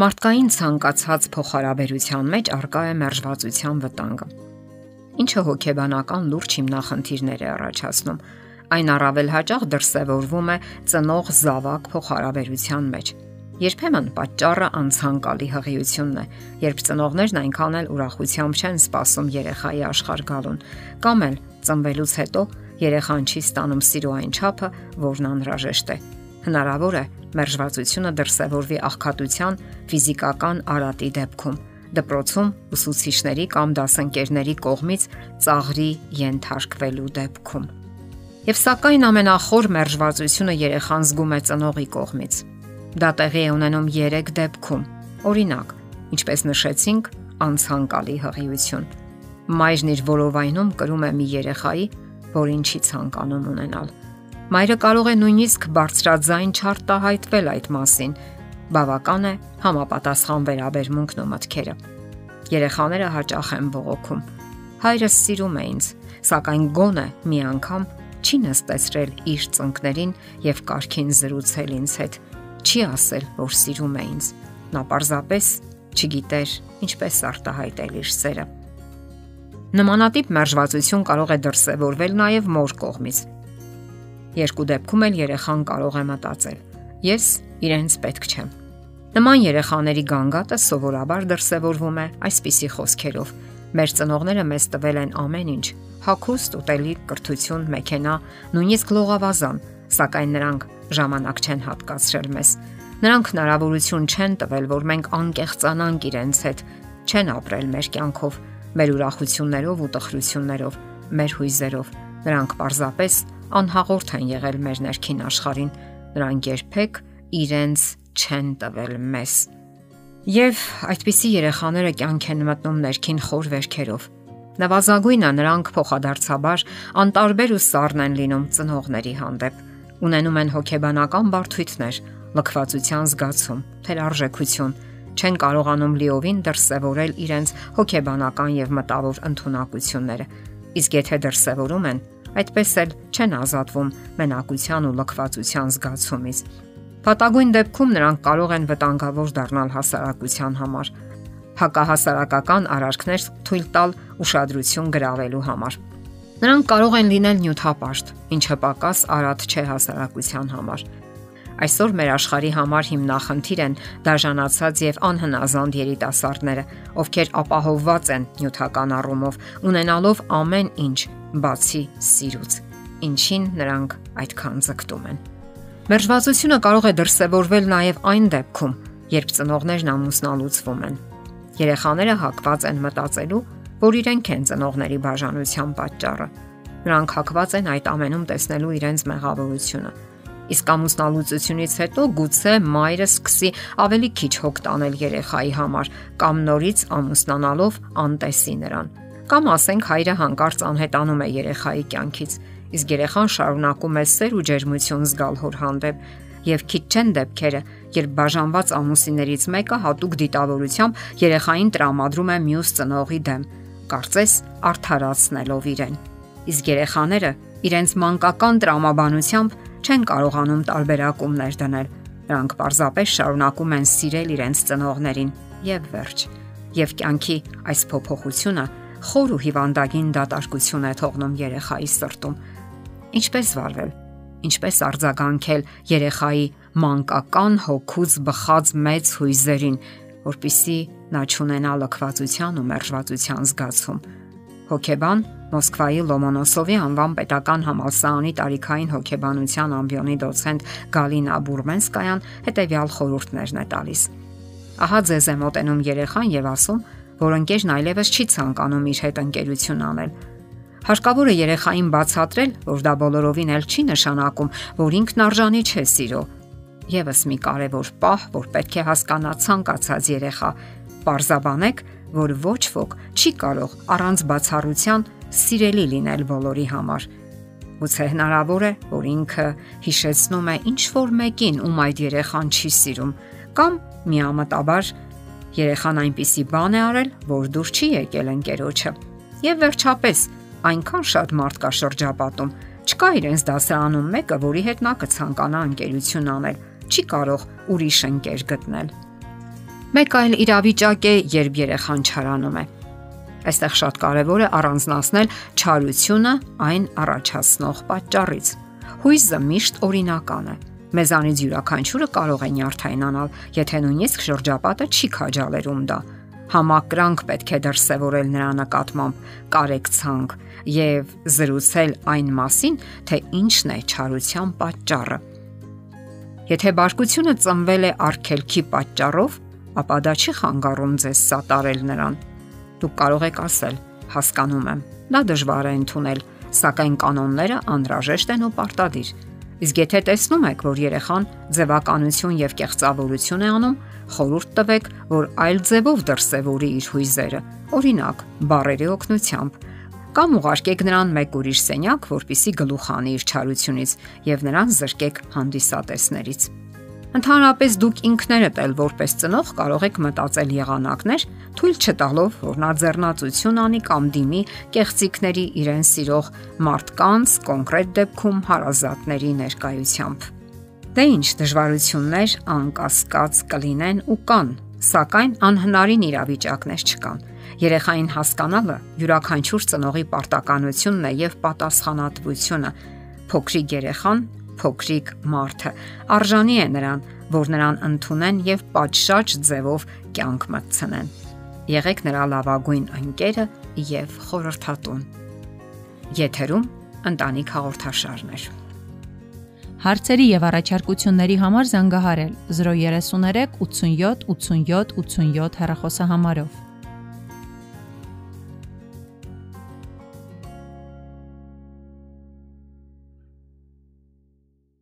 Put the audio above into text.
Մարդկային ցանկացած փոխհարաբերության մեջ արկա է մերժվածության վտանգը։ Ինչը հոգեբանական լուրջ հիմնախնդիրներ է առաջացնում։ Այն առավել հաճախ դրսևորվում է ծնող զավակ փոխհարաբերության մեջ։ Երբեմն պատճառը անցանկալի հղիությունն է, երբ ծնողներն այնքան էլ ուրախությամբ չեն սպասում երեխայի աշխարհ գալուն, կամ էլ ծնվելուց հետո երեխան չի ստանում սիրո այն չափը, որն անհրաժեշտ է։ Հնարավոր է մերժվածությունը դրսևորվի աղքատության ֆիզիկական արատի դեպքում, դպրոցում ուսուցիչների կամ դասընկերների կողմից ծաղրի ենթարկվելու դեպքում։ Եվ սակայն ամենախոր մերժվածությունը երեխան զգում է ծնողի կողմից։ Դա տեղի է ունենում 3 դեպքում։ Օրինակ, ինչպես նշեցինք, անցանկալի հղիություն։ Մայրն իր որովայնում կրում է մի երեխայի, որին չի ցանկանում ունենալ Մայրը կարող է նույնիսկ բարձրաձայն չարտահայտվել այդ մասին։ Բավական է համապատասխան վերաբերմունքն ու մտքերը։ Երեխաները հաճախ են բողոքում։ Հայրս սիրում է ինձ, սակայն գոնե մի անգամ չի նստեցրել իր ծնկներին եւ կարքին զրուցել ինձ հետ։ Չի ասել, որ սիրում է ինձ։ Նա պարզապես չգիտեր ինչպես արտահայտել իր սերը։ Նմանատիպ մերժվածություն կարող է դրսևորվել նաև մոր կողմից Երկու դեպքում էլ երեխան կարող է մտածել. Ես իրենց պետք չեմ։ Նման երեխաների գանգատը սովորաբար դրսևորվում է այսպիսի խոսքերով. Մեր ծնողները մեզ տվել են ամեն ինչ՝ հագուստ, ուտելիք, կրթություն, մեքենա, նույնիսկ լողավազան, սակայն նրանք ժամանակ չեն հատկացրել մեզ։ Նրանք հնարավորություն չեն տվել, որ մենք անկեղծանանք իրենց հետ, չեն ապրել մեր կյանքով, մեր ուրախություններով ու տխրություններով, մեր հույզերով։ Նրանք parzapes անհաղորդ են եղել մեր ներքին աշխարհին, նրանք երբեք իրենց չեն տվել մեզ։ Եվ այդպիսի երեխաները կյանք են մտնում ներքին խոր վերքերով։ Նվազագույնը նրանք փոխադարձաբար անտարբեր ու սառն են լինում ծնողների հանդեպ։ Ունենում են հոգեբանական բարդույթներ, լքվածության զգացում, թերարժեքություն, չեն կարողանում լիովին դրսևորել իրենց հոգեբանական եւ մտավոր ընտունակությունները։ Իսկ եթե դրսևորում են, այդպես էլ չեն ազատվում մենակության ու լքվածության զգացումից։ Փաթագույն դեպքում նրանք կարող են վտանգավոր դառնալ հասարակության համար։ Հակահասարակական արարքներ թույլ տալ ուշադրություն գրավելու համար։ Նրանք կարող են լինել նյութապաշտ, ինչը պակաս արատ չէ հասարակության համար։ Այսօր մեր աշխարհի համար հիմնախնդիր են դաժանացած եւ անհնազանդ երիտասարդները, ովքեր ապահովված են նյութական առումով, ունենալով ամեն ինչ, բացի սիրուց, ինչին նրանք այդքան ձգտում են։ Մերժվածությունը կարող է դրսևորվել նաև այն դեպքում, երբ ծնողներն ամուսնալուծվում են։ Երեխաները հակված են մտածելու, որ իրենք են ծնողների բաժանության պատճառը։ Նրանք հակված են այդ ամենում տեսնելու իրենց մեղավորությունը։ Իսկ ամուսնալուծությունից հետո գուցե մայրը սկսի ավելի քիչ հոգ տանել երեխայի համար կամ նորից ամուսնանալով անտեսի նրան Կամ ասենք հայրը հանկարծ անհետանում է երեխայի կյանքից, իսկ երեխան շարունակում է սեր ու ջերմություն զգալ հոր հանդեպ եւ քիչ չեն դեպքերը, երբ բաժանված ամուսիններից մեկը հատուկ դիտավորությամբ երեխային տրամադրում է մյուս ծնողի դեմ, կարծես արդարացնելով իրեն։ Իսկ երեխաները իրենց մանկական տրամաբանությամբ չեն կարողանում տարբերակումներ դնել։ Նրանք պարզապես շարունակում են սիրել իրենց ծնողներին եւ վերջ։ Եվ կյանքի այս փոփոխությունը խոր ու հիվանդագին դատարկություն է թողնում երեխայի սրտում։ Ինչպես վարվել։ Ինչպես արձագանքել երեխայի մանկական հոգուց բխած մեծ հույզերին, որpիսի նա ճանենա լքվածության ու մերժվածության զգացում։ Հոգեբան Մոսկվայի Լոմոնոսովի անվան պետական համալսարանի տարիքային հոգեբանության ամբիոնի դոցենտ Գալինա Բուրմենսկայան հետեւյալ խորհուրդներն է տալիս։ Ահա ձեզ է մոտենում երեխան եւ ասում, որ ընկերն այլևս չի ցանկանում իր հետ ընկերություն անել։ Հարկավոր է երեխային բացատրել, որ դա բոլորովին էլ չի նշանակում, որ ինքն արժանի չէ սիրո։ Եվս մի կարևոր պահ, որ պետք է հասկանա ցանկացած երեխա, Պարզաբանեք, որ ոչ ոք չի կարող առանց բացառության սիրելի լինել բոլորի համար։ Գուցե հնարավոր է, որ ինքը հիշեցնում է ինչ որ մեկին, ում այդ երեխան չի սիրում, կամ միամտաբար Երեխան այնպիսի բան է արել, որ դուր չի եկել ընկերոջը։ Եվ վերջապես, այնքան շատ մարդ կա շրջապատում, չկա իրենց դասարանում մեկը, որի հետ նա կցանկանա ընկերություն անել, չի կարող ուրիշ ընկեր գտնել։ Մեկ այլ իրավիճակ է, երբ երեխան չարանում է։ Այստեղ շատ կարևոր է առանձնացնել չարությունը այն առաջացնող պատճառից։ Հույզը միշտ օրինական է։ Մեզանից յուրաքանչյուրը կարող է նյարդայնանալ, եթե նույնիսկ շրջապատը չի քաջալերում դա։ Համակրանք պետք է դրսևորել նրա նկատմամբ, կարեկցանք եւ զրուցել այն մասին, թե ինչն է չարության պատճառը։ Եթե բարկությունը ծնվել է արգելքի պատճառով, ապա դա չի խանգարում ձեզ սատարել նրան Դուք կարող եք ասել. հասկանում եմ։ Դա դժվար է ընդունել, սակայն կանոնները անհրաժեշտ են ու պարտադիր։ Իսկ եթե տեսնում եք, որ երեխան ձևականություն եւ կեղծավորություն է անում, խորհուրդ տվեք, որ այլ ձևով դրսևորի իր հույզերը։ Օրինակ, բարերի օգնությամբ կամ ուղարկեք նրան մեկ ուրիշ սենյակ, որpիսի գլուխ անի իր չարությունից եւ նրան զրկեք հանդիսատեսներից։ Ընդհանրապես դուք ինքներդ էլ որպես ծնող կարող եք մտածել եղանակներ, թույլ չտալով, որ նա ձեռնացություն անի կամ դիմի կեղծիքների իրեն սիրող մարդկանց, կոնկրետ դեպքում հարազատների ներկայությամբ։ Դե ինչ դժվարություններ անկասկած կլինեն ու կան, սակայն անհնարին իրավիճակներ չկան։ Երեխային հասկանալը յուրաքանչյուր ծնողի պարտականությունն է եւ պատասխանատվությունը։ Փոքրիկ երեխան փոքրիկ մարդը արժանի է նրան, որ նրան ընդունեն եւ պատշաճ ձևով կյանք մտցնեն։ Եղեք նրա լավագույն ընկերը եւ խորհրդատուն։ Եթերում ընտանիք հաղորդաշարներ։ Հարցերի եւ առաջարկությունների համար զանգահարել 033 87 87 87 հեռախոսահամարով։